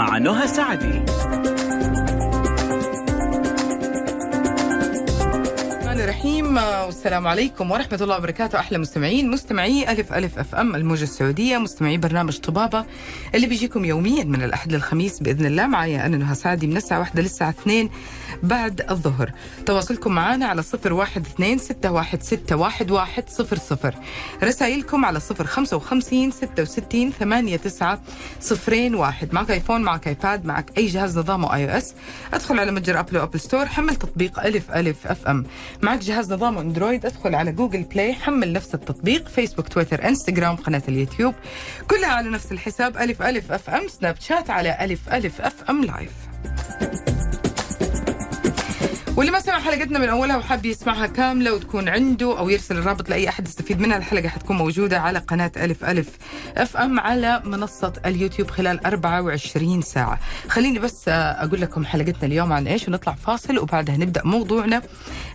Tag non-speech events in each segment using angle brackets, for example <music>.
مع نهى سعدي. الرحيم. والسلام عليكم ورحمة الله وبركاته. أحلى مستمعين مستمعي ألف ألف أف أم الموجة السعودية مستمعي برنامج طبابة اللي بيجيكم يوميا من الأحد للخميس بإذن الله. معايا أنا نهى سعدي من الساعة واحدة للساعة اثنين بعد الظهر. تواصلكم معنا على صفر واحد اثنين ستة واحد ستة واحد واحد صفر صفر. رسائلكم على صفر خمسة وخمسين ستة وستين ثمانية تسعة صفرين واحد. معك آيفون معك آيباد معك أي جهاز نظامه iOS. أدخل على متجر أبل و App Store حمل تطبيق ألف ألف أف أم. معك جهاز نظام أندرويد أدخل على جوجل بلاي حمل نفس التطبيق فيسبوك تويتر إنستغرام قناة اليوتيوب. كلها على نفس الحساب ألف ألف FM سناب شات على ألف ألف FM live واللي ما سمع حلقتنا من أولها وحاب يسمعها كاملة وتكون عنده أو يرسل الرابط لأي أحد يستفيد منها الحلقة حتكون موجودة على قناة ألف ألف أف أم على منصة اليوتيوب خلال 24 ساعة. خليني بس أقول لكم حلقتنا اليوم عن إيش ونطلع فاصل وبعدها نبدأ موضوعنا.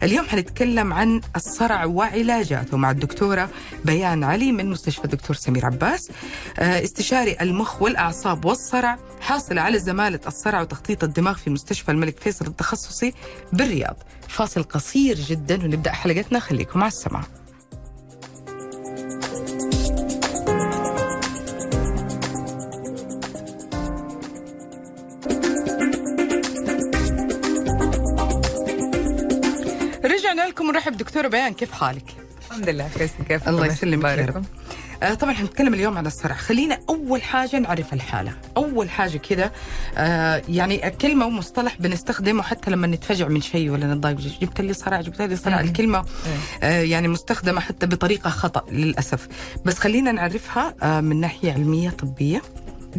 اليوم حنتكلم عن الصرع وعلاجاته مع الدكتورة بيان علي من مستشفى الدكتور سمير عباس استشاري المخ والأعصاب والصرع حاصله على زمالة الصرع وتخطيط الدماغ في مستشفى الملك فيصل التخصصي بالرياض فاصل قصير جدا ونبدأ حلقتنا. خليكم مع السماع. رجعنا لكم ونرحب دكتورة بيان. كيف حالك؟ الحمد لله كويس. كيف؟ الله يسلمك يا رب. آه طبعا حنتكلم اليوم عن الصرع. خلينا أول حاجة نعرف الحالة. أول حاجة كده آه يعني كلمة ومصطلح بنستخدمه حتى لما نتفجع من شيء ولا نتضايق جبت لي صرع جبت لي صرع. مم. الكلمة آه يعني مستخدمة حتى بطريقة خطأ للأسف. بس خلينا نعرفها آه من ناحية علمية طبية.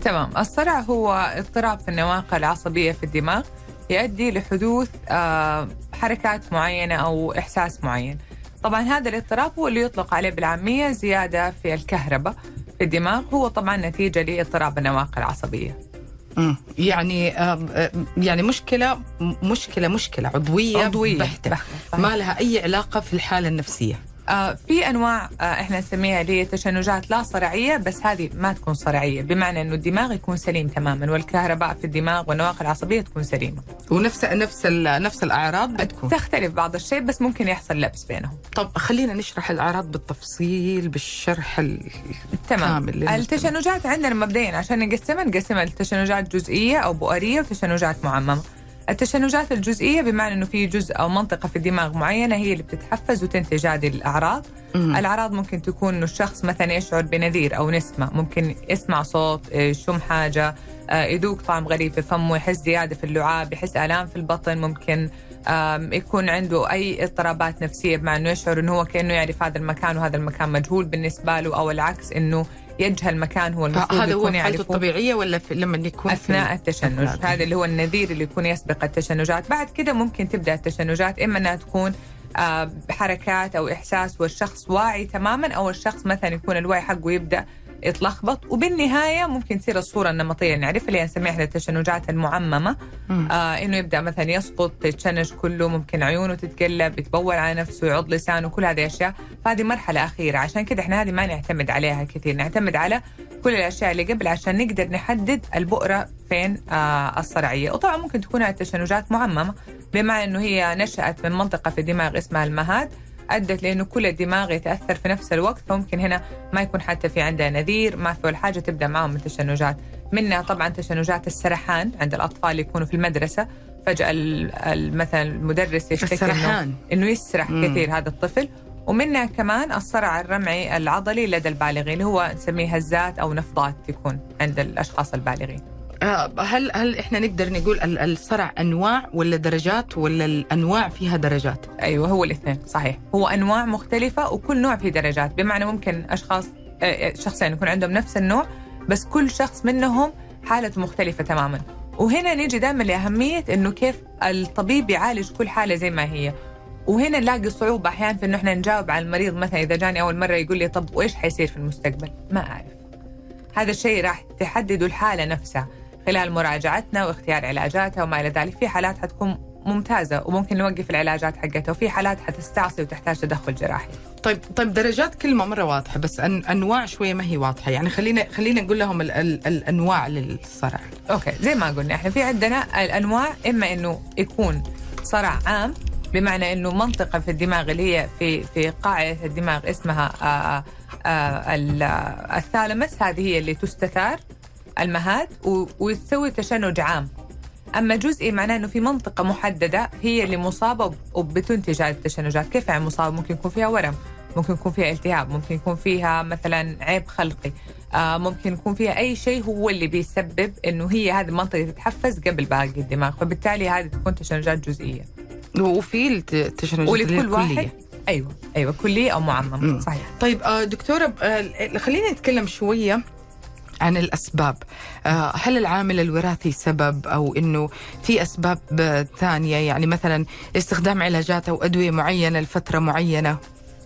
تمام. الصرع هو اضطراب في النواقل العصبية في الدماغ يؤدي لحدوث آه، حركات معينة أو إحساس معين. طبعا هذا الاضطراب هو اللي يطلق عليه بالعامية زيادة في الكهرباء في الدماغ هو طبعا نتيجة لاضطراب النواقل العصبية. يعني يعني مشكلة مشكلة عضوية, عضوية بحتة بحتة. صحيح. ما لها أي علاقة في الحالة النفسية آه، في أنواع آه، إحنا نسميها اللي تشنجات لا صرعية بس هذه ما تكون صرعية بمعنى إنه الدماغ يكون سليم تماما والكهرباء في الدماغ والنواقل العصبية تكون سليمة. ونفس نفس نفس الأعراض بتكون. تختلف بعض الشيء بس ممكن يحصل لبس بينهم. طب خلينا نشرح الأعراض بالتفصيل بالشرح ال- تمام. التشنجات عندنا مبدئيا عشان نقسمها نقسمها لتشنجات جزئية أو بؤرية وتشنجات معممة. التشنجات الجزئية بمعنى إنه في جزء أو منطقة في الدماغ معينة هي اللي بتتحفز وتنتج هذه الأعراض مم. الأعراض ممكن تكون إنه الشخص مثلا يشعر بنذير أو نسمة ممكن يسمع صوت يشم حاجة آه، يذوق طعم غريب في فمه يحس زيادة في اللعاب يحس آلام في البطن ممكن يكون عنده أي اضطرابات نفسية بمعنى إنه يشعر إنه هو كأنه يعرف هذا المكان وهذا المكان مجهول بالنسبة له أو العكس إنه يجهل مكان هو المفروض هذا هو يكون في حالته يعرفه الطبيعية ولا في لما يكون في أثناء التشنج أثناء. هذا اللي هو النذير اللي يكون يسبق التشنجات بعد كده ممكن تبدأ التشنجات إما إنها تكون آه، حركات أو إحساس والشخص واعي تماما أو الشخص مثلا يكون الوعي حقه يبدأ يتلخبط. وبالنهاية ممكن تصير الصورة النمطية اللي نعرفها اللي نسميها إحنا التشنجات المعممة. مم. آه إنه يبدأ مثلا يسقط يتشنج كله ممكن عيونه تتقلب يتبول على نفسه يعض لسانه كل هذه الاشياء فهذه مرحلة أخيرة. عشان كده إحنا هذه ما نعتمد عليها كثير. نعتمد على كل الأشياء اللي قبل عشان نقدر نحدد البؤرة فين آه الصرعية. وطبعا ممكن تكون التشنجات معممة بمعنى إنه هي نشأت من منطقة في الدماغ اسمها المهاد. أدت لأنه كل الدماغ يتأثر في نفس الوقت فممكن هنا ما يكون حتى في عندها نذير ما في ولا حاجة تبدأ معهم التشنجات منها طبعا تشنجات السرحان عند الأطفال يكونوا في المدرسة فجأة مثلا المدرس يشتكي. انه إنه يسرح مم. كثير هذا الطفل ومنها كمان الصرع الرمعي العضلي لدى البالغين اللي هو نسميه هزات أو نفضات تكون عند الأشخاص البالغين هل هل إحنا نقدر نقول ال- الصرع أنواع ولا درجات ولا الأنواع فيها درجات؟ أيوه هو الاثنين صحيح هو أنواع مختلفة وكل نوع فيه درجات بمعنى ممكن أشخاص آه، آه، شخصين يكون عندهم نفس النوع بس كل شخص منهم حالته مختلفة تماما وهنا نيجي دائما لأهمية إنه كيف الطبيب يعالج كل حالة زي ما هي وهنا نلاقي صعوبة أحيانا في إنه إحنا نجاوب على المريض مثلا إذا جاني أول مرة يقول لي طب وإيش حيصير في المستقبل؟ ما أعرف. هذا الشيء راح تحدده الحالة نفسها خلال مراجعتنا واختيار علاجاتها وما إلى ذلك، في حالات حتكون ممتازة وممكن نوقف العلاجات حقتها وفي حالات حتستعصي وتحتاج تدخل جراحي. طيب طيب درجات كلمه مرة واضحة بس أن أنواع شوية ما هي واضحة يعني خلينا خلينا نقول لهم ال ال الأنواع للصرع. أوكي زي ما قلنا إحنا في عندنا الأنواع إما إنه يكون صرع عام بمعنى إنه منطقة في الدماغ اللي هي في في قاعدة الدماغ اسمها آآ آآ ال thalamus هذه هي اللي تستثار. المهاد وتسوي تشنج عام أما جزئي معناه إنه في منطقة محددة هي اللي مصابة وبتنتج هذه التشنجات كيف يعني مصابة؟ ممكن يكون فيها ورم ممكن يكون فيها التهاب ممكن يكون فيها مثلا عيب خلقي آه ممكن يكون فيها أي شيء هو اللي بيسبب إنه هي هذه المنطقة تتحفز قبل باقي الدماغ. فبالتالي هذه تكون تشنجات جزئية. وفي التشنجات ولكل واحد أيوه أيوه كلية أو معمم صحيح. طيب آه دكتورة آه خلينا نتكلم شوية عن الأسباب. هل العامل الوراثي سبب أو إنه في أسباب ثانية؟ يعني مثلا استخدام علاجات أو أدوية معينة لفترة معينة.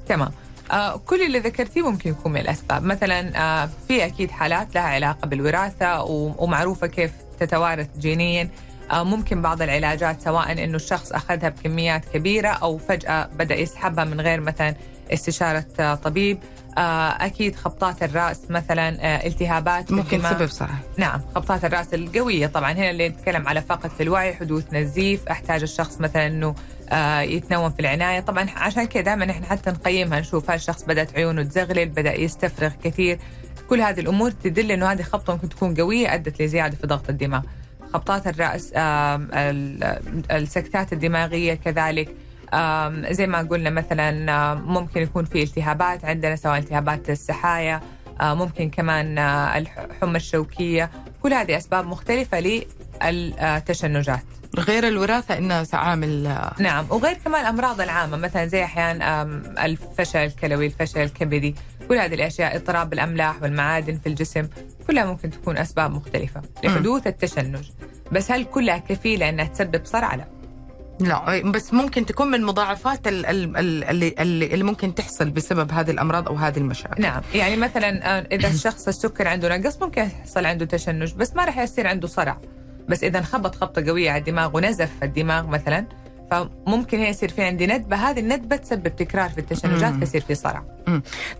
تمام. آه كل اللي ذكرتيه ممكن يكون من الأسباب. مثلا آه في أكيد حالات لها علاقة بالوراثة ومعروفة كيف تتوارث جينيا. آه ممكن بعض العلاجات سواء إنه الشخص أخذها بكميات كبيرة أو فجأة بدأ يسحبها من غير مثلا استشارة طبيب. أكيد خبطات الرأس مثلا التهابات ممكن تسبب صرع نعم خبطات الرأس القوية طبعا. هنا اللي نتكلم على فقد في الوعي حدوث نزيف أحتاج الشخص مثلا إنه يتنوم في العناية. طبعا عشان كذا دائما إحنا حتى نقيمها نشوف هل الشخص بدأت عيونه تزغلل بدأ يستفرغ كثير. كل هذه الأمور تدل إنه هذه خبطة ممكن تكون قوية أدت لزيادة في ضغط الدماغ. خبطات الرأس السكتات الدماغية كذلك. زي ما قلنا مثلا ممكن يكون في التهابات عندنا سواء التهابات السحايا ممكن كمان الحمى الشوكية. كل هذه أسباب مختلفة للتشنجات. غير الوراثة إنها عامل نعم وغير كمان الأمراض العامة مثلا زي أحيانا الفشل الكلوي الفشل الكبدي كل هذه الأشياء اضطراب الأملاح والمعادن في الجسم كلها ممكن تكون أسباب مختلفة لحدوث التشنج. بس هل كلها كفيلة أنها تسبب صرع لا لا بس ممكن تكون من مضاعفات اللي, اللي ممكن تحصل بسبب هذه الأمراض أو هذه المشاكل. نعم يعني مثلا إذا الشخص السكر عنده نقص ممكن يحصل عنده تشنج بس ما راح يصير عنده صرع. بس إذا انخبط خبطة قوية على الدماغ ونزف الدماغ مثلا فممكن هي يصير في عندي ندبة. هذه الندبة تسبب تكرار في التشنجات فيصير في صرع.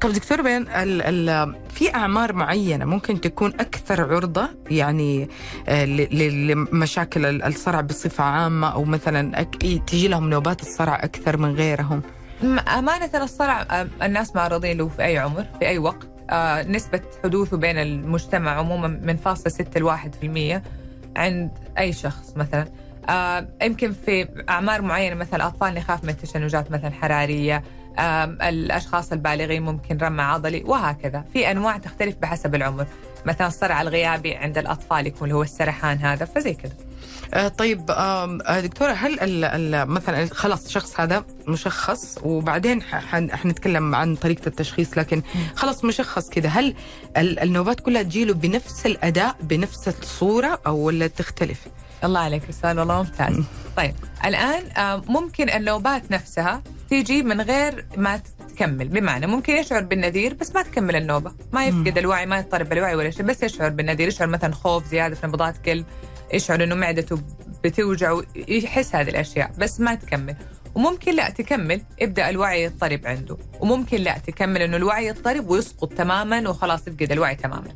طب دكتور بيان ال ال في أعمار معينة ممكن تكون أكثر عرضة؟ يعني لمشاكل الصرع بصفة عامة أو مثلا تجي لهم نوبات الصرع أكثر من غيرهم؟ أمانة الصرع الناس معرضين له في أي عمر في أي وقت. آه نسبة حدوثه بين المجتمع عموما من فاصلة 6 ل 1% عند أي شخص مثلا. آه يمكن في أعمار معينة مثلا أطفال نخاف من التشنجات مثلا حرارية آه الأشخاص البالغين ممكن رمى عضلي وهكذا. في أنواع تختلف بحسب العمر. مثلا الصرع الغيابي عند الأطفال يكون اللي هو السرحان هذا فزي كذا. آه طيب آه دكتورة هل ال ال مثلا خلاص الشخص هذا مشخص وبعدين حنتكلم عن طريقة التشخيص لكن خلاص مشخص كذا. هل النوبات كلها تجيله بنفس الأداء بنفس الصورة أو ولا تختلف؟ الله عليك السؤال والله ممتاز. طيب الآن ممكن النوبات نفسها تيجي من غير ما تكمل. بمعنى ممكن يشعر بالنذير بس ما تكمل النوبة ما يفقد الوعي ما يضطرب بالوعي ولا شيء بس يشعر بالنذير يشعر مثلا خوف زيادة في نبضات قلب يشعر إنه معدته بتوجع يحس هذه الأشياء بس ما تكمل. وممكن لا تكمل يبدا الوعي يضطرب عنده. وممكن لا تكمل إنه الوعي يضطرب ويسقط تماما وخلاص يفقد الوعي تماما.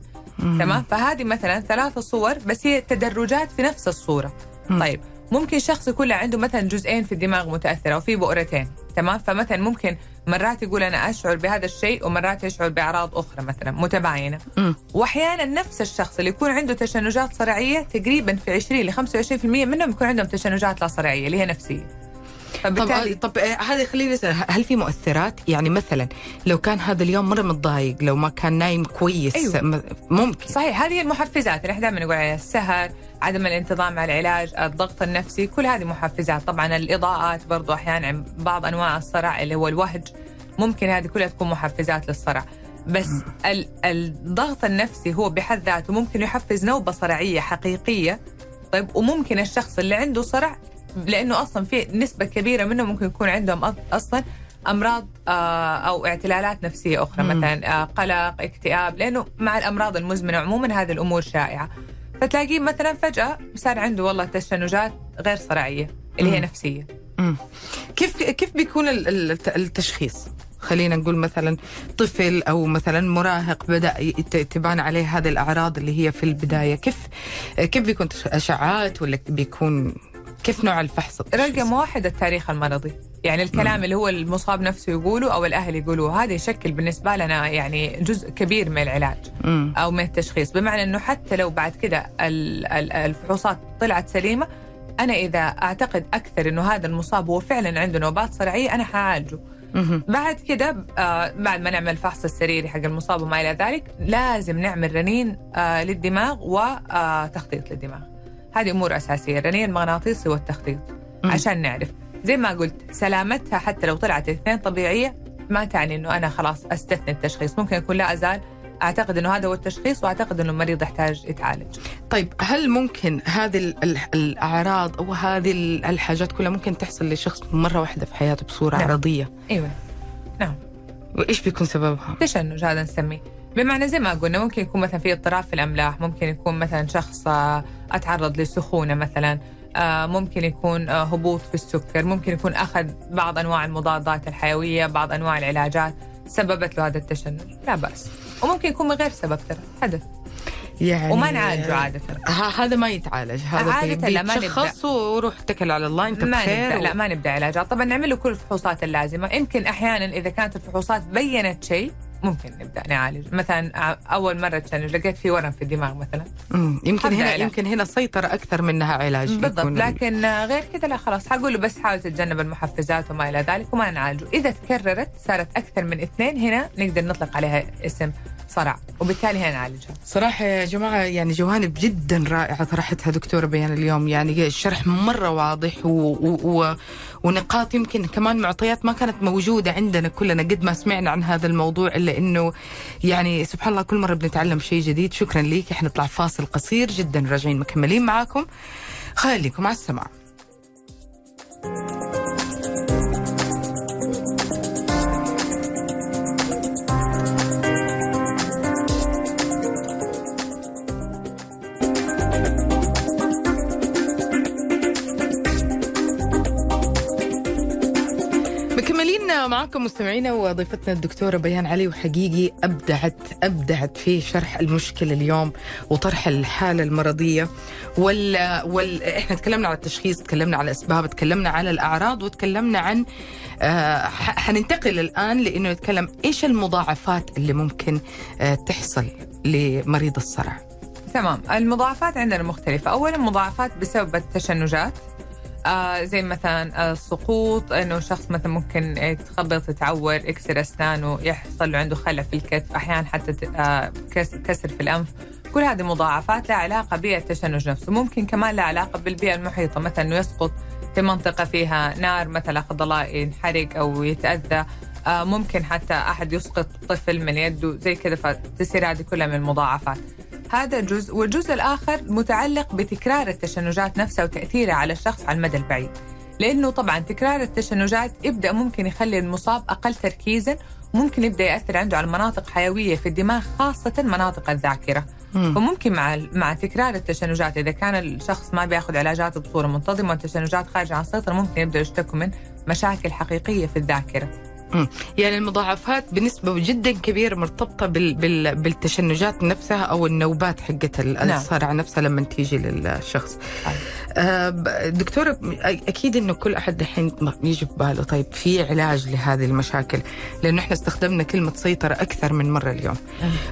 تمام؟ فهذه مثلا ثلاثة صور بس هي تدرجات في نفس الصورة. مم. طيب ممكن شخص يكون عنده مثلا جزئين في الدماغ متأثرة وفي بؤرتين تمام؟ فمثلا ممكن مرات يقول أنا أشعر بهذا الشيء ومرات يشعر بأعراض أخرى مثلا متباينة. مم. وأحيانا نفس الشخص اللي يكون عنده تشنجات صرعية تقريبا في 20 ل 25% منهم يكون عندهم تشنجات لا صرعية اللي هي نفسية. فبالتالي طب, طب هذا خليني أسأل هل في مؤثرات؟ يعني مثلا لو كان هذا اليوم مرة متضايق، لو ما كان نايم كويس أيوة. ممكن صحيح هذه المحفزات اللي إحنا دائما نقول عليها السهر، عدم الانتظام على العلاج، الضغط النفسي، كل هذه محفزات، طبعا الإضاءات برضو أحيانا بعض أنواع الصرع اللي هو الوهج ممكن هذه كلها تكون محفزات للصرع. بس الضغط النفسي هو بحد ذاته ممكن يحفز نوبة صرعية حقيقية طيب وممكن الشخص اللي عنده صرع لأنه أصلا في نسبة كبيرة منهم ممكن يكون عندهم أصلا أمراض أو اعتلالات نفسية أخرى مم. مثلا قلق اكتئاب لأنه مع الأمراض المزمنة عموما هذه الأمور شائعة فتلاقيه مثلا فجأة صار عنده والله تشنجات غير صرعيه اللي هي مم. نفسية مم. كيف كيف بيكون ال- ال- التشخيص؟ خلينا نقول مثلا طفل أو مثلا مراهق بدأ تبان عليه هذه الأعراض اللي هي في البداية كيف كيف بيكون اشعاعات ولا بيكون كيف نوع الفحص؟ رقم واحد التاريخ المرضي. يعني الكلام اللي هو المصاب نفسه يقوله أو الأهل يقولوه. هذا يشكل بالنسبة لنا يعني جزء كبير من العلاج مم. أو من التشخيص. بمعنى إنه حتى لو بعد كده ال- ال- الفحوصات طلعت سليمة أنا إذا أعتقد أكثر إنه هذا المصاب هو فعلا عنده نوبات صرعية أنا حأعالجه. بعد كده آه بعد ما نعمل الفحص السريري حق المصاب وما إلى ذلك لازم نعمل رنين آه للدماغ وتخطيط للدماغ. هذه أمور أساسية الرنين المغناطيسي والتخطيط. عشان نعرف زي ما قلت سلامتها حتى لو طلعت الاثنين طبيعية ما تعني إنه أنا خلاص أستثني التشخيص ممكن يكون لا أزال أعتقد إنه هذا هو التشخيص وأعتقد إنه المريض يحتاج يتعالج طيب هل ممكن هذه ال- ال- الأعراض أو هذه ال- الحاجات كلها ممكن تحصل لشخص مرة واحدة في حياته بصورة نعم. عرضية؟ إيوه نعم وإيش بيكون سببها؟ تشنج هذا نسميه بمعنى زي ما قلنا ممكن يكون مثلا في اضطراب في الأملاح ممكن يكون مثلا شخص آه، أتعرض لسخونة مثلا آه، ممكن يكون آه، هبوط في السكر ممكن يكون أخذ بعض أنواع المضادات الحيوية بعض أنواع العلاجات سببت له هذا التشنج. لا بأس. وممكن يكون من غير سبب ترى حدث. يعني وما نعالجه عادة ه- هذا ما يتعالج هذا عادة بي- لا، ما بيتشخص وروح اتكل على الله انت ما بخير نبدأ و... لا ما نبدأ علاجات. طبعا نعمل له كل الفحوصات اللازمة. يمكن أحيانا إذا كانت الفحوصات بينت شيء ممكن نبدأ نعالج. مثلا أول مرة تشنج لقيت في ورم في الدماغ مثلا. يمكن هنا علاج. يمكن هنا سيطرة أكثر منها علاج بالضبط. لكن غير كذا لا خلاص. حقول له بس حاول تتجنب المحفزات وما إلى ذلك وما نعالجه. إذا تكررت صارت أكثر من اثنين هنا نقدر نطلق عليها اسم صرع وبالتالي هنا نعالجها صراحة يا جماعة يعني جوانب جدا رائعة طرحتها دكتورة بيان اليوم. يعني الشرح مرة واضح و... و... و... ونقاط يمكن كمان معطيات ما كانت موجودة عندنا كلنا قد ما سمعنا عن هذا الموضوع إلا إنه يعني سبحان الله كل مرة بنتعلم شيء جديد. شكرا ليك حنطلع فاصل قصير جدا راجعين مكملين معاكم. خليكم على السماع. مكملين معاكم مستمعينا وضيفتنا الدكتورة بيان علي وحقيقي أبدعت أبدعت في شرح المشكلة اليوم وطرح الحالة المرضية. وال, وال... إحنا تكلمنا على التشخيص تكلمنا على الأسباب تكلمنا على الأعراض وتكلمنا عن آه حننتقل الآن لأنه نتكلم إيش المضاعفات اللي ممكن آه تحصل لمريض الصرع. تمام. المضاعفات عندنا مختلفة. أولا مضاعفات بسبب التشنجات. آه زي مثلا السقوط إنه شخص مثلا ممكن يتخبط يتعور يكسر أسنانه يحصل له عنده خلع في الكتف أحيانا حتى آه كس- كسر في الأنف. كل هذه مضاعفات لها علاقة بالتشنج نفسه. ممكن كمان لها علاقة بالبيئة المحيطة مثلا إنه يسقط في منطقة فيها نار مثلا لا قدر الله ينحرق أو يتأذى. آه ممكن حتى أحد يسقط طفل من يده زي كذا فتصير هذه كلها من المضاعفات هذا جزء والجزء الآخر متعلق بتكرار التشنجات نفسها وتأثيرها على الشخص على المدى البعيد لأنه طبعا تكرار التشنجات يبدأ ممكن يخلي المصاب أقل تركيزا ممكن يبدأ يأثر عنده على مناطق حيوية في الدماغ خاصة مناطق الذاكرة مم. فممكن مع مع تكرار التشنجات إذا كان الشخص ما بيأخذ علاجاته بصورة منتظمة والتشنجات خارجه عن السيطرة ممكن يبدأ يشتكوا من مشاكل حقيقية في الذاكرة. يعني المضاعفات بنسبة جدا كبيرة مرتبطة بال بال بالتشنجات نفسها أو النوبات حقت ال- نعم. الصرع نفسها لما تيجي للشخص. أيوة. آه دكتورة أكيد إنه كل أحد الحين يجي في باله. طيب في علاج لهذه المشاكل؟ لأنه إحنا استخدمنا كلمة سيطرة أكثر من مرة اليوم.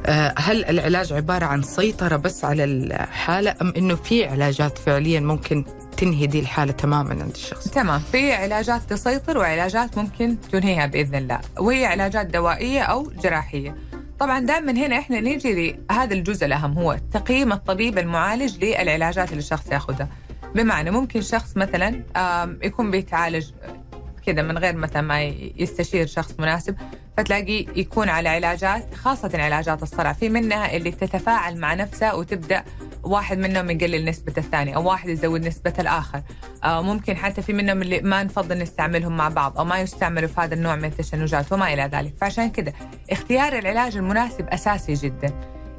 آه هل العلاج عبارة عن سيطرة بس على الحالة أم إنه في علاجات فعليا ممكن تنهي دي الحالة تماما عند الشخص. تمام. في علاجات تسيطر وعلاجات ممكن تنهيها بإذن الله. وهي علاجات دوائية أو جراحية. طبعا دائما هنا إحنا نيجي لهذا الجزء الأهم هو تقييم الطبيب المعالج للعلاجات اللي الشخص ياخذها. بمعنى ممكن شخص مثلا يكون بيتعالج كذا من غير مثلا ما يستشير شخص مناسب فتلاقي يكون على علاجات خاصة علاجات الصرع. في منها اللي تتفاعل مع نفسها وتبدأ واحد منهم يقلل نسبة الثاني أو واحد يزود نسبة الآخر. آه ممكن حتى في منهم اللي ما نفضل نستعملهم مع بعض أو ما يستعملوا في هذا النوع من التشنجات وما إلى ذلك. فعشان كده اختيار العلاج المناسب أساسي جدا.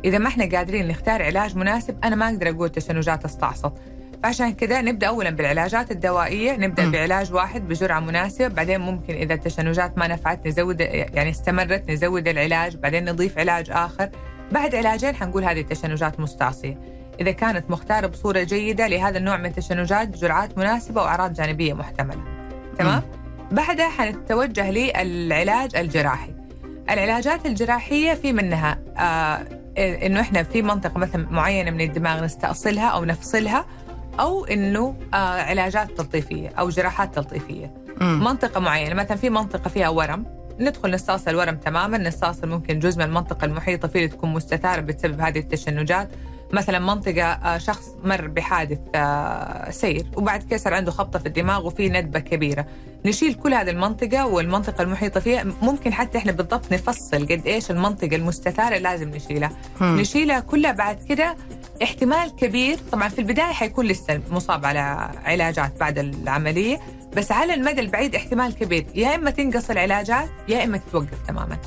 إذا ما إحنا قادرين نختار علاج مناسب أنا ما أقدر أقول تشنجات استعصت. فعشان كده نبدأ اولا بالعلاجات الدوائية نبدأ مم. بعلاج واحد بجرعه مناسبة بعدين ممكن إذا التشنجات ما نفعت نزود يعني استمرت نزود العلاج بعدين نضيف علاج آخر. بعد علاجين حنقول هذه التشنجات مستعصية. إذا كانت مختارة بصورة جيدة لهذا النوع من التشنجات بجرعات مناسبة وأعراض جانبية محتملة. تمام؟ بعدها حنتوجه للعلاج الجراحي. العلاجات الجراحية في منها آه إنه إحنا في منطقة مثلا معينة من الدماغ نستأصلها أو نفصلها أو إنه آه علاجات تلطيفية أو جراحات تلطيفية. مم. منطقة معينة مثلا في منطقة فيها ورم ندخل نستأصل الورم تماما نستأصل ممكن جزء من المنطقة المحيطة فيه تكون مستتاره بسبب هذه التشنجات. مثلا منطقة آه، شخص مر بحادث آه، سير وبعد كده صار عنده خبطة في الدماغ وفي ندبة كبيرة. نشيل كل هذه المنطقة والمنطقة المحيطة فيها. ممكن حتى إحنا بالضبط نفصل قد إيش المنطقة المستتارة لازم نشيلها. مم. نشيلها كلها بعد كده احتمال كبير طبعا في البداية حيكون لسه مصاب على علاجات بعد العملية بس على المدى البعيد احتمال كبير. يا إما تنقص العلاجات يا إما تتوقف تماما.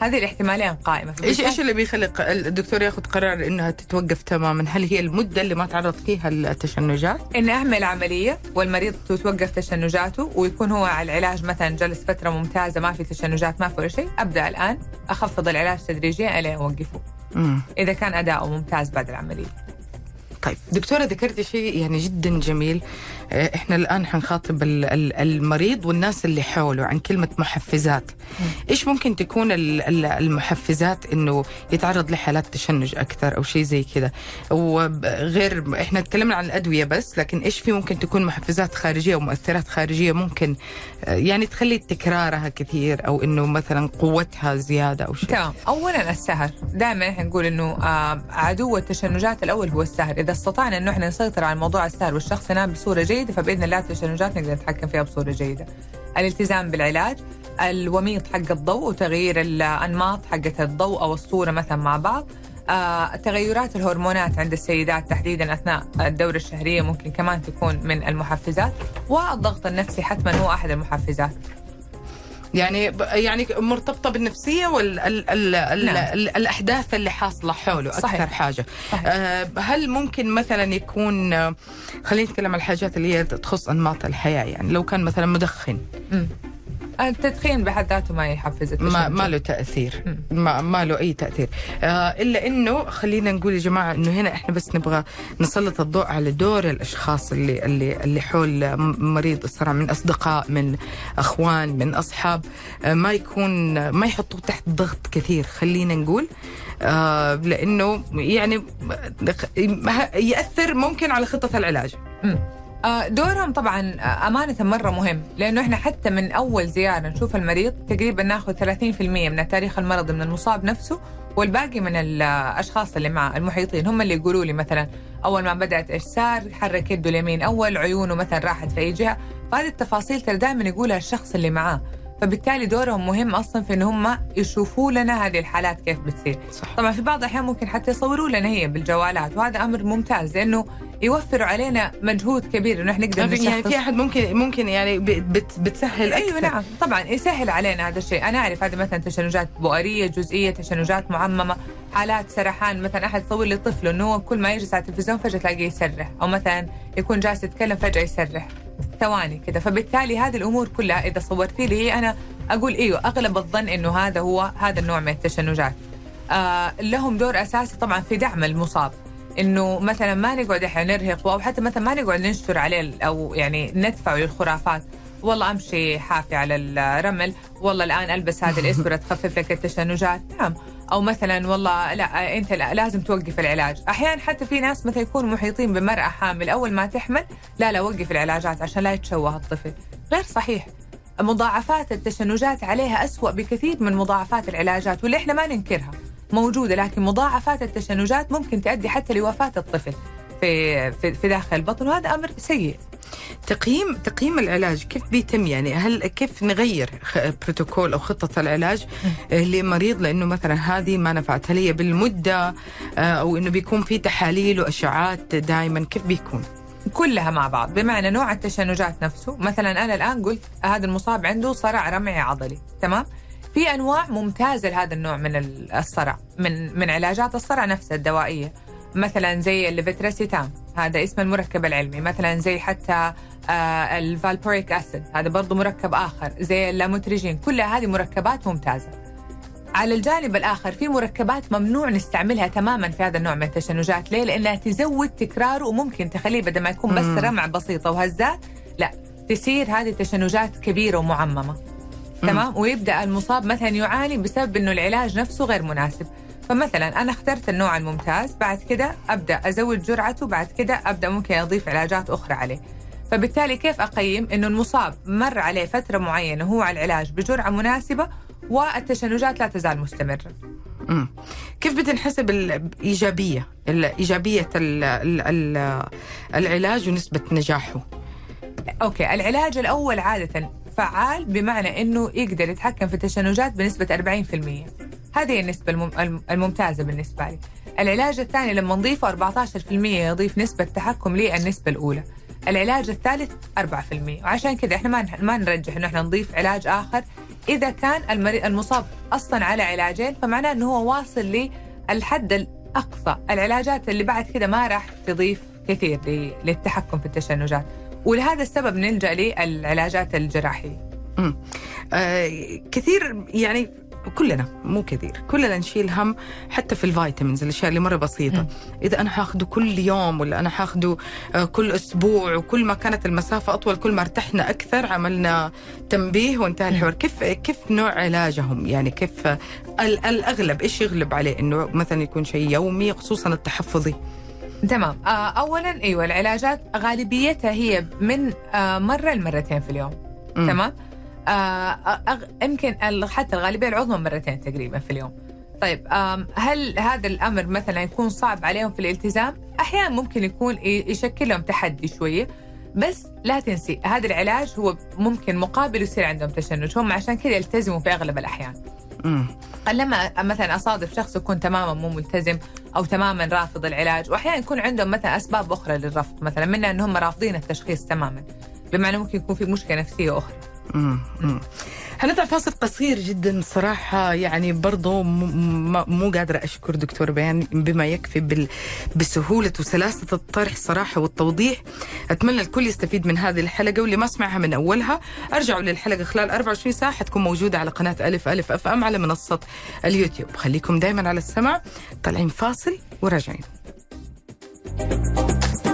هذه الاحتمالين قائمة. إيش إيش اللي بيخلي الدكتور ياخذ قرار إنها تتوقف تماما؟ هل هي المدة اللي ما تعرض فيها التشنجات؟ إن أعمل عملية والمريض تتوقف تشنجاته ويكون هو على العلاج مثلا جلس فترة ممتازة ما في تشنجات ما في ولا شيء أبدأ الآن. أخفض العلاج تدريجيا إلى أوقفه. مم. إذا كان أداؤه ممتاز بعد العملية. طيب. دكتورة ذكرتي شيء يعني جدا جميل. إحنا الآن حنخاطب ال- ال- المريض والناس اللي حوله عن كلمة محفزات. إيش ممكن تكون ال- ال- المحفزات إنه يتعرض لحالات تشنج أكثر أو شيء زي كذا؟ وغير إحنا تكلمنا عن الأدوية بس لكن إيش في ممكن تكون محفزات خارجية ومؤثرات خارجية ممكن آه، يعني تخلي تكرارها كثير أو إنه مثلا قوتها زيادة أو شيء؟ تمام. اولا السهر. دائما إحنا نقول إنه آه، عدو التشنجات الأول هو السهر. إذا استطعنا إنه إحنا نسيطر على موضوع السهر والشخص ينام بصورة جيدة فبإذن الله التشنجات نقدر نتحكم فيها بصورة جيدة. الالتزام بالعلاج الوميض حق الضوء وتغيير الأنماط حقت الضوء أو الصورة مثلا مع بعض. آه، تغيرات الهرمونات عند السيدات تحديدا أثناء الدورة الشهرية ممكن كمان تكون من المحفزات والضغط النفسي حتما هو ال المحفزات. يعني يعني مرتبطة بالنفسية وال ال ال ال نعم. اللي حاصلة حوله أكثر صحيح. حاجة صحيح. آه هل ممكن مثلا يكون آه، خلينا نتكلم عن الحاجات اللي هي تخص أنماط الحياة يعني لو كان مثلا مدخن مم. التدخين بحد ذاته ما يحفز ما ما له تأثير. ما, ما له أي تأثير. آه إلا إنه خلينا نقول يا جماعة إنه هنا إحنا بس نبغى نسلط الضوء على دور الأشخاص اللي اللي اللي حول م- مريض الصرع من أصدقاء من أخوان من أصحاب. آه ما يكون ما يحطوه تحت ضغط كثير خلينا نقول. آه لإنه يعني يأثر ممكن على خطه العلاج. مم. آه، دورهم طبعا آه، أمانة مرة مهم لأنه إحنا حتى من أول زيارة نشوف المريض تقريبا ناخذ 30% من التاريخ المرضي من المصاب نفسه والباقي من الأشخاص اللي معه المحيطين هم اللي يقولوا لي مثلا أول ما بدأت إيش صار حرك يده اليمين أول عيونه مثلا راحت في أي جهة. فهذه التفاصيل ترى دائما يقولها الشخص اللي معاه. فبالتالي دورهم مهم أصلا في إن هم يشوفوا لنا هذه الحالات كيف بتصير. صح. طبعا في بعض الأحيان ممكن حتى يصوروا لنا هي بالجوالات وهذا أمر ممتاز لأنه يوفروا علينا مجهود كبير إنه إحنا نقدر يعني نشخص. في أحد ممكن ممكن يعني بت بتسهل أكثر. أيوه نعم. طبعا يسهل علينا هذا الشيء. أنا أعرف هذه مثلا تشنجات بؤرية جزئية تشنجات معممة حالات سرحان. مثلا أحد يصور لي طفله إنه هو كل ما يجلس على التلفزيون فجأة تلاقيه يسرح أو مثلا يكون جالس يتكلم فجأة يسرح. ثواني كذا فبالتالي هذه الأمور كلها إذا صورتي لي أنا أقول إيوه أغلب الظن إنه هذا هو هذا النوع من التشنجات. آه لهم دور أساسي طبعا في دعم المصاب. إنه مثلا ما نقعد إحنا نرهق أو حتى مثلا ما نقعد ننشر عليه أو يعني ندفعه للخرافات والله أمشي حافي على الرمل. والله الآن ألبس هذه الاسوره تخفف لك التشنجات. نعم. أو مثلا والله لا أنت لا لازم توقف العلاج. أحيانا حتى في ناس مثلا يكونوا محيطين بمرأة حامل أول ما تحمل لا لا وقف العلاجات عشان لا يتشوه الطفل. غير صحيح. مضاعفات التشنجات عليها أسوأ بكثير من مضاعفات العلاجات واللي إحنا ما ننكرها. موجودة لكن مضاعفات التشنجات ممكن تؤدي حتى لوفاة الطفل في في, في داخل البطن وهذا أمر سيء. تقييم تقييم العلاج كيف بيتم يعني؟ هل كيف نغير بروتوكول أو خطة العلاج لمريض لأنه مثلا هذه ما نفعت. هل هي بالمدة آه، أو إنه بيكون في تحاليل وأشعاعات دائما كيف بيكون؟ كلها مع بعض. بمعنى نوع التشنجات نفسه. مثلا أنا الآن قلت هذا المصاب عنده صرع رمعي عضلي تمام؟ في أنواع ممتازة لهذا النوع من الصرع من من علاجات الصرع نفسها الدوائية. مثلا زي ال levetiracetam هذا اسم المركب العلمي. مثلا زي حتى آه ال valproic acid هذا برضه مركب آخر. زي اللاموتريجين كلها هذه مركبات ممتازة. على الجانب الآخر في مركبات ممنوع نستعملها تماما في هذا النوع من التشنجات. ليه؟ لأنها تزود تكراره وممكن تخليه بدل ما يكون بس. رمع بسيطه وهزات لا تصير هذه تشنجات كبيرة ومعممة. تمام؟ ويبدأ المصاب مثلا يعاني بسبب إنه العلاج نفسه غير مناسب. فمثلا أنا اخترت النوع الممتاز بعد كده أبدأ أزود جرعته بعد كده أبدأ ممكن أضيف علاجات أخرى عليه. فبالتالي كيف أقيم إنه المصاب مر عليه فترة معينة هو على العلاج بجرعة مناسبة والتشنجات لا تزال مستمرة؟ مم. كيف بتنحسب الإيجابية؟ الإيجابية ال ال ال العلاج ونسبة نجاحه؟ أوكي العلاج الأول عادة فعال بمعنى إنه يقدر يتحكم في التشنجات بنسبة 40% هذه النسبة المم- الم- الممتازة بالنسبة لي. العلاج الثاني لما نضيفه 14% يضيف نسبة تحكم للنسبة الأولى. العلاج الثالث 4% وعشان كذا إحنا ما ما نرجح إنه إحنا نضيف علاج آخر إذا كان المريض المصاب أصلا على علاجين فمعناه إنه هو واصل للحد الأقصى. العلاجات اللي بعد كذا ما راح تضيف كثير للتحكم في التشنجات. ولهذا السبب نلجأ للعلاجات الجراحية. مم. آه كثير يعني كلنا مو كثير. كلنا نشيل هم حتى في الفيتامينز الأشياء اللي مرة بسيطة. مم. إذا أنا حاخده كل يوم ولا أنا حاخده آه كل أسبوع وكل ما كانت المسافة أطول كل ما ارتحنا أكثر عملنا تنبيه وانتهى. الحوار. كيف كيف نوع علاجهم؟ يعني كيف ال- الأغلب إيش يغلب عليه؟ إنه مثلا يكون شيء يومي خصوصا التحفظي. تمام. آه اولا إيوه العلاجات غالبيتها هي من آه مرة لمرتين في اليوم. مم. تمام؟ آه أغ... يمكن ال- حتى الغالبية العظمى مرتين تقريبا في اليوم. طيب هل هذا الأمر مثلا يكون صعب عليهم في الالتزام؟ أحيانا ممكن يكون يشكل لهم تحدي شوية بس لا تنسي هذا العلاج هو ممكن مقابل يصير عندهم تشنج. هم عشان كذا يلتزموا في أغلب الأحيان. مم. لما مثلا أصادف شخص يكون تماما مو ملتزم أو تماما رافض العلاج واحيانا يكون عندهم مثلا أسباب أخرى للرفض. مثلا منها ان هم رافضين التشخيص تماما بمعنى ممكن يكون في مشكلة نفسية أخرى. هنطلع فاصل قصير جدا صراحة يعني برضو مو قادرة أشكر دكتور بيان بما يكفي. بسهولة وسلاسة الطرح صراحة والتوضيح. أتمنى الكل يستفيد من هذه الحلقة واللي ما سمعها من أولها أرجعوا للحلقة خلال 24 ساعة. حتكون موجودة على قناة ألف ألف أف أم على منصة اليوتيوب. خليكم دايما على السمع طالعين فاصل وراجعين. مكملين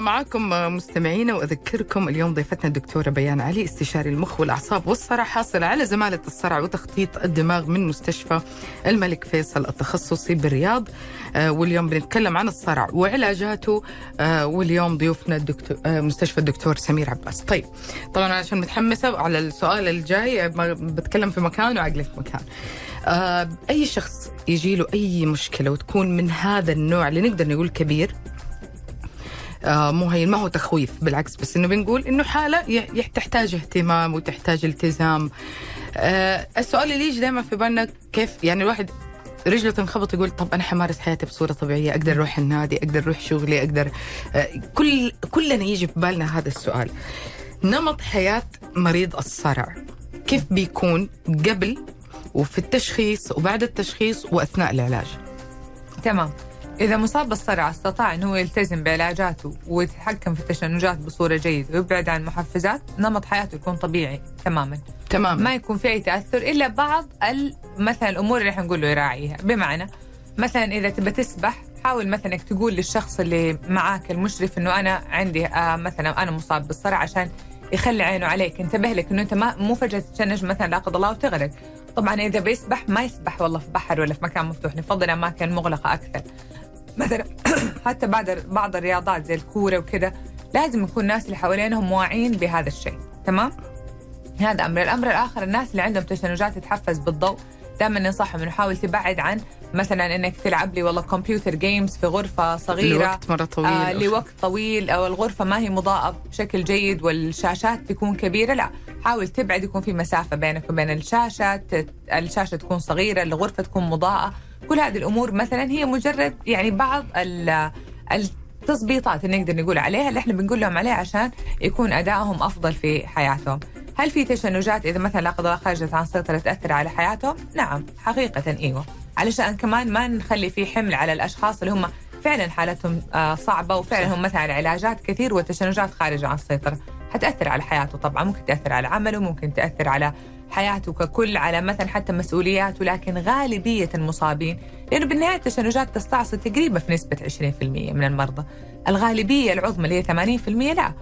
معاكم مستمعينا وأذكركم اليوم ضيفتنا الدكتورة بيان علي استشاري المخ والأعصاب والصرع حاصله على زمالة الصرع وتخطيط الدماغ من مستشفى الملك فيصل التخصصي بالرياض. آه، واليوم بنتكلم عن الصرع وعلاجاته. آه، واليوم ضيوفنا الدكتور آه، مستشفى الدكتور سمير عباس. طيب طبعا عشان متحمسة على السؤال الجاي بتكلم في مكان وعقلي في مكان. أي شخص يجي له أي مشكلة وتكون من هذا النوع اللي نقدر نقول كبير؟ آه مو هي ما هو تخويف بالعكس بس إنه بنقول إنه حالة تحتاج اهتمام وتحتاج التزام. آه السؤال اللي يجي دائما في بالنا كيف يعني الواحد رجله تنخبط يقول طب أنا حمارس حياتي بصورة طبيعية أقدر أروح النادي أقدر أروح شغلي أقدر آه كل كلنا يجي في بالنا هذا السؤال. نمط حياة مريض الصرع كيف بيكون قبل وفي التشخيص وبعد التشخيص وأثناء العلاج؟ تمام. إذا مصاب بالصرع استطاع أنه هو يلتزم بعلاجاته ويتحكم في التشنجات بصورة جيدة ويبعد عن المحفزات نمط حياته يكون طبيعي تماما. تمام ما يكون في أي تأثر إلا بعض مثلا الأمور اللي إحنا نقول له يراعيها. بمعنى مثلا إذا تبى تسبح حاول مثلا إنك تقول للشخص اللي معاك المشرف إنه أنا عندي آه مثلا أنا مصاب بالصرع عشان يخلي عينه عليك انتبه لك إنه أنت ما مو فجأة تتشنج مثلا لا قدر الله وتغرق. طبعا إذا بيسبح ما يسبح والله في بحر ولا في مكان مفتوح نفضل اماكن مغلقه أكثر. مثلا <coughs> حتى بعد بعض الرياضات زي الكورة وكذا لازم يكون الناس اللي حوالينهم واعيين بهذا الشيء تمام؟ هذا أمر. الأمر الآخر الناس اللي عندهم تشنجات تتحفز بالضوء دائما ننصحهم إنه حاول تبعد عن مثلا إنك تلعب لي والله كمبيوتر جيمز في غرفة صغيرة لوقت مرة طويل آه لوقت طويل أو الغرفة ما هي مضاءة بشكل جيد والشاشات تكون كبيرة لا حاول تبعد يكون في مسافة بينك وبين الشاشة الشاشة تكون صغيرة الغرفة تكون مضاءة. كل هذه الأمور مثلا هي مجرد يعني بعض ال- التظبيطات اللي نقدر نقول عليها اللي إحنا بنقول لهم عليها عشان يكون أدائهم أفضل في حياتهم. هل في تشنجات إذا مثلا لا قدر الله خرجت عن سيطره تأثر على حياتهم؟ نعم حقيقه إيوه. علشان كمان ما نخلي في حمل على الأشخاص اللي هم فعلا حالتهم آه، صعبة وفعلا هم مثلا علاجات كثير والتشنجات خارجه عن السيطره حتأثر على حياته طبعا ممكن تأثر على عمله ممكن تأثر على حياته ككل على مثلا حتى مسؤولياته لكن غالبية المصابين لأنه بالنهاية التشنجات تستعصي تقريبا في نسبة 20% من المرضى. الغالبية العظمى اللي هي 80% لا.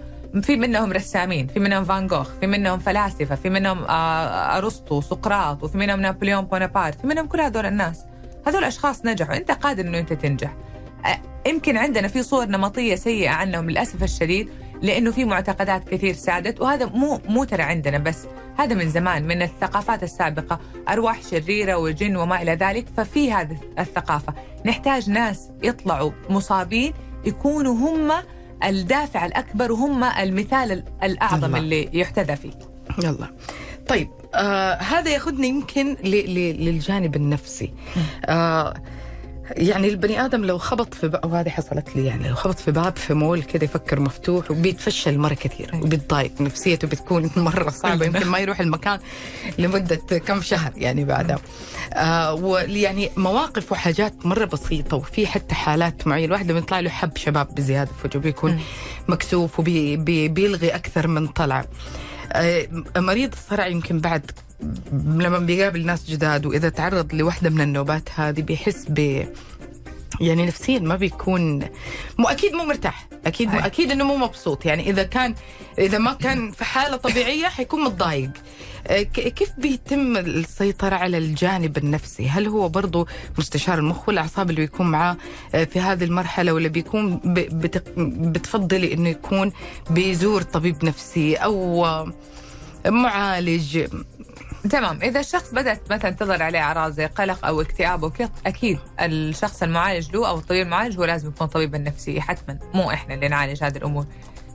في منهم رسامين في منهم فان جوخ في منهم فلاسفة في منهم آه، أرسطو سقراط وفي منهم نابليون بونابرت في منهم كل هذول الناس. هذول أشخاص نجحوا. أنت قادر إنه أنت تنجح. آه، يمكن عندنا في صور نمطية سيئة عنهم للأسف الشديد. لأنه في معتقدات كثير سادت وهذا مو مو ترى عندنا بس هذا من زمان من الثقافات السابقة أرواح شريرة وجن وما إلى ذلك ففي هذه الثقافة. نحتاج ناس يطلعوا مصابين يكونوا هم الدافع الأكبر وهم المثال الأعظم الله. اللي يحتذى فيه. يلا. طيب آه هذا ياخذنا يمكن للجانب النفسي. آه يعني البني آدم لو خبط في باب وهذه حصلت لي يعني لو خبط في باب في مول كذا يفكر مفتوح وبيتفشل مرة كثير أيوة. وبيتضايق نفسيته بتكون <laughs> مرة صعبة كلنا. يمكن ما يروح المكان لمدة كم شهر يعني بعدها آه ويعني مواقف وحاجات مرة بسيطة وفي حتى حالات معينة الواحد لما يطلع له حب شباب بزيادة فجاه بيكون مم. مكسوف وبيلغي أكثر من طلع آه، مريض الصرع يمكن بعد لما بيقابل ناس جداد وإذا تعرض لوحدة من النوبات هذه بيحس ب يعني نفسيا ما بيكون مو أكيد مو مرتاح. أكيد مو. أكيد إنه مو مبسوط. يعني إذا كان إذا ما كان في حالة طبيعية حيكون متضايق. آه، كيف بيتم السيطرة على الجانب النفسي؟ هل هو برضو مستشار المخ والأعصاب اللي بيكون معاه آه، في هذه المرحلة ولا بيكون بتفضلي أنه يكون بيزور طبيب نفسي أو معالج؟ تمام. إذا الشخص بدأت مثلا تظهر عليه أعراض زي قلق أو اكتئاب وكذا أكيد الشخص المعالج له أو الطبيب المعالج هو لازم يكون طبيب النفسي حتما. مو إحنا اللي نعالج هذه الأمور.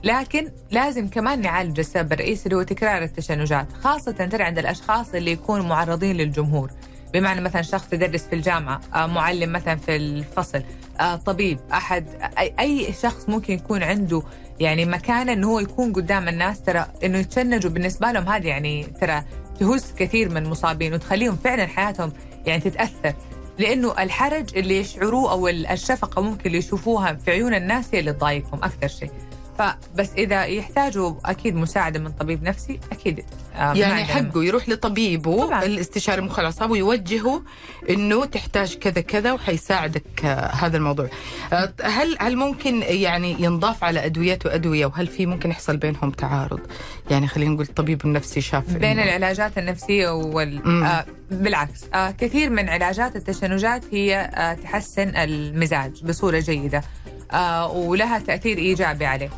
لكن لازم كمان نعالج السبب الرئيسي اللي هو تكرار التشنجات خاصة ترى عند الأشخاص اللي يكونوا معرضين للجمهور. بمعنى مثلا شخص يدرس في الجامعة آه، معلم مثلا في الفصل آه، طبيب أي أي شخص ممكن يكون عنده يعني مكانة إنه هو يكون قدام الناس ترى إنه يتشنجوا. بالنسبة لهم هذه يعني ترى تهز كثير من المصابين وتخليهم فعلا حياتهم يعني تتأثر. لأنه الحرج اللي يشعروه أو الشفقة ممكن اللي يشوفوها في عيون الناس هي اللي تضايقهم أكثر شيء. فبس إذا يحتاجوا أكيد مساعدة من طبيب نفسي أكيد آه، يعني حقه يروح لطبيبه طبعاً. الاستشاري المخ والاعصاب ويوجهه إنه تحتاج كذا كذا وحيساعدك آه، هذا الموضوع. آه، هل هل ممكن يعني ينضاف على ادويته ادويه وهل في ممكن يحصل بينهم تعارض؟ يعني خلينا نقول الطبيب النفسي شاف بين إنه- العلاجات النفسية وال. آه بالعكس آه كثير من علاجات التشنجات هي آه تحسن المزاج بصورة جيدة آه ولها تأثير إيجابي عليه.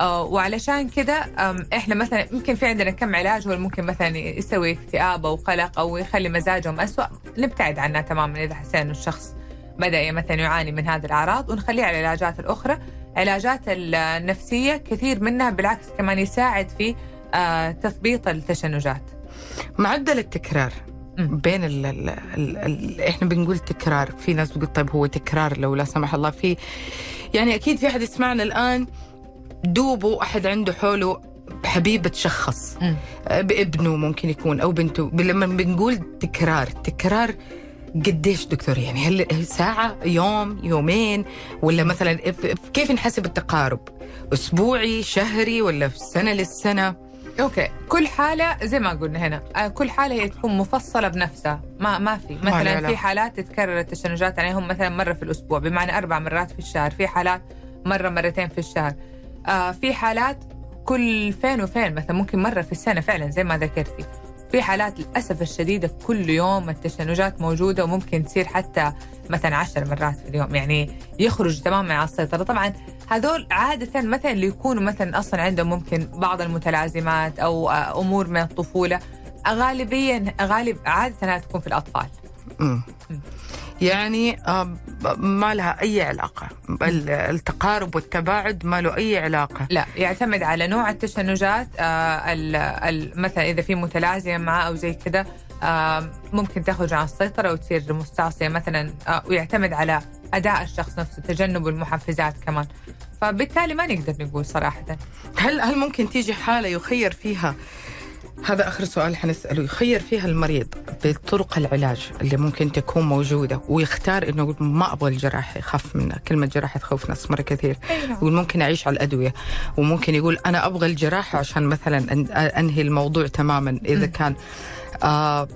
آه وعلشان كذا إحنا مثلا يمكن في عندنا كم علاج هو ممكن مثلا يسوي اكتئاب أو قلق أو يخلي مزاجهم أسوأ. نبتعد عنها تماما إذا حسينا إنه الشخص بدأ مثلا يعاني من هذه الأعراض ونخليه على العلاجات الأخرى. علاجات النفسية كثير منها بالعكس كمان يساعد في آه تثبيط التشنجات. معدل التكرار. بين ال ال ال ال إحنا بنقول تكرار في ناس بتقول طيب هو تكرار لو لا سمح الله في يعني أكيد في أحد يسمعنا الآن. دوبه أحد عنده حوله حبيبه تشخص. مم. بابنه ممكن يكون أو بنته. لما بنقول تكرار تكرار قديش دكتور؟ يعني هل ساعة يوم يومين؟ ولا مثلا كيف نحسب التقارب؟ أسبوعي شهري ولا في سنة للسنة؟ أوكي. كل حالة زي ما قلنا هنا آه، كل حالة هي تكون مفصلة بنفسها. ما ما في. ما لا مثلا لا. في حالات تتكرر التشنجات عليهم مثلا مرة في الأسبوع بمعنى أربع مرات في الشهر في حالات مرة مرتين في الشهر. آه في حالات كل فين وفين مثلا ممكن مرة في السنة فعلا زي ما ذكرتي. في حالات للأسف الشديدة في كل يوم التشنجات موجودة وممكن تصير حتى مثلا عشر مرات في اليوم يعني يخرج تماما عن السيطرة. طبعا هذول عادة مثلا اللي يكونوا مثلا أصلا عندهم ممكن بعض المتلازمات أو آه، أمور من الطفولة غالبيا غالب أنها تكون في الأطفال. مم. يعني آه، ما لها أي علاقة. ال- التقارب والتباعد ما له أي علاقة. لا يعتمد على نوع التشنجات آه مثلا إذا في متلازمة معاه أو زي كذا آه، ممكن تخرج عن السيطرة وتصير مستعصية مثلا ويعتمد على أداء الشخص نفسه تجنب المحفزات كمان. فبالتالي ما نقدر نقول صراحة. هل هل ممكن تيجي حالة يخير فيها؟ هذا آخر سؤال حنسأله يخير فيها المريض بطرق العلاج اللي ممكن تكون موجودة ويختار إنه ما أبغى الجراحة يخاف منها كلمة جراحة تخوف ناس مرة كثير. يقول ممكن أعيش على الأدوية. وممكن يقول أنا أبغى الجراحة عشان مثلا أنهي الموضوع تماما. إذا م. كان آه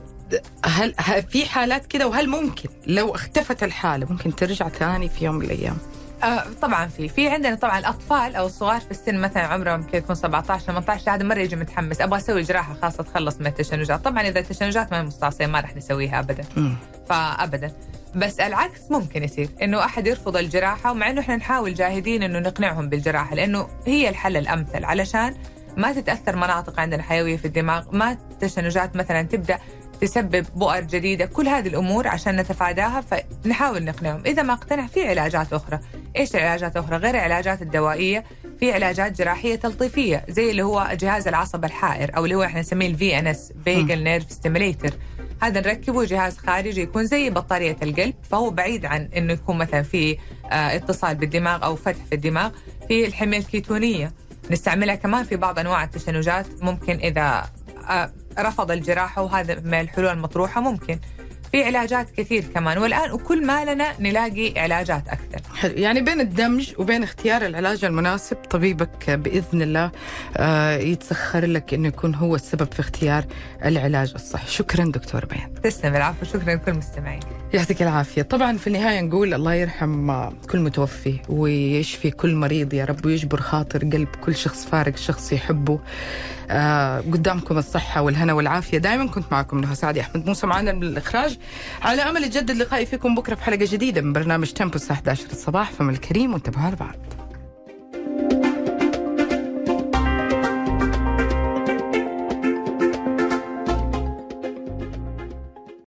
هل في حالات كده وهل ممكن لو اختفت الحالة ممكن ترجع ثاني في يوم من الأيام؟ آه طبعا في في عندنا طبعا الأطفال أو الصغار في السن مثلا عمرهم ممكن يكون 17 18 هذا مرة يجي متحمس. أبغى أسوي جراحه خاصة اتخلص من التشنجات. طبعا إذا التشنجات ما مستعصية ما راح نسويها ابدا. مم. فابدا. بس العكس ممكن يصير إنه أحد يرفض الجراحة ومع إنه إحنا نحاول جاهدين إنه نقنعهم بالجراحة لأنه هي الحل الأمثل. علشان ما تتأثر مناطق عندنا حيويه في الدماغ ما التشنجات مثلا تبدأ تسبب بؤر جديدة كل هذه الأمور عشان نتفاداها فنحاول نقنعهم. إذا ما اقتنع في علاجات أخرى. إيش العلاجات الأخرى؟ غير العلاجات الدوائية في علاجات جراحية تلطيفية زي اللي هو جهاز العصب الحائر أو اللي هو إحنا نسميه ال VNS vagal nerve stimulator هذا نركبه جهاز خارجي يكون زي بطارية القلب فهو بعيد عن إنه يكون مثلا في آه، اتصال بالدماغ أو فتح في الدماغ. في الحمية الكيتونية نستعملها كمان في بعض أنواع التشنجات ممكن إذا آه، رفض الجراحة وهذا من الحلول المطروحة ممكن. في علاجات كثير كمان والآن وكل ما لنا نلاقي علاجات أكثر. حلو. يعني بين الدمج وبين اختيار العلاج المناسب طبيبك بإذن الله آه، يتسخر لك إنه يكون هو السبب في اختيار العلاج الصحي. شكرا دكتور بيان تسلم العفو شكرا لكل المستمعين. يعطيك العافية. طبعا في النهاية نقول الله يرحم آه، كل متوفي ويشفي كل مريض يا رب ويجبر خاطر قلب كل شخص فارق شخص يحبه. آه قدامكم الصحة والهنا والعافية. دائما كنت معكم نهى سعدي أحمد. موسى معنا من الإخراج. على أمل يجدد لقائي فيكم بكرة في حلقة جديدة من برنامج تيمبو الساعة 11 الصباح. فمن الكريم وانتبهوا لبعض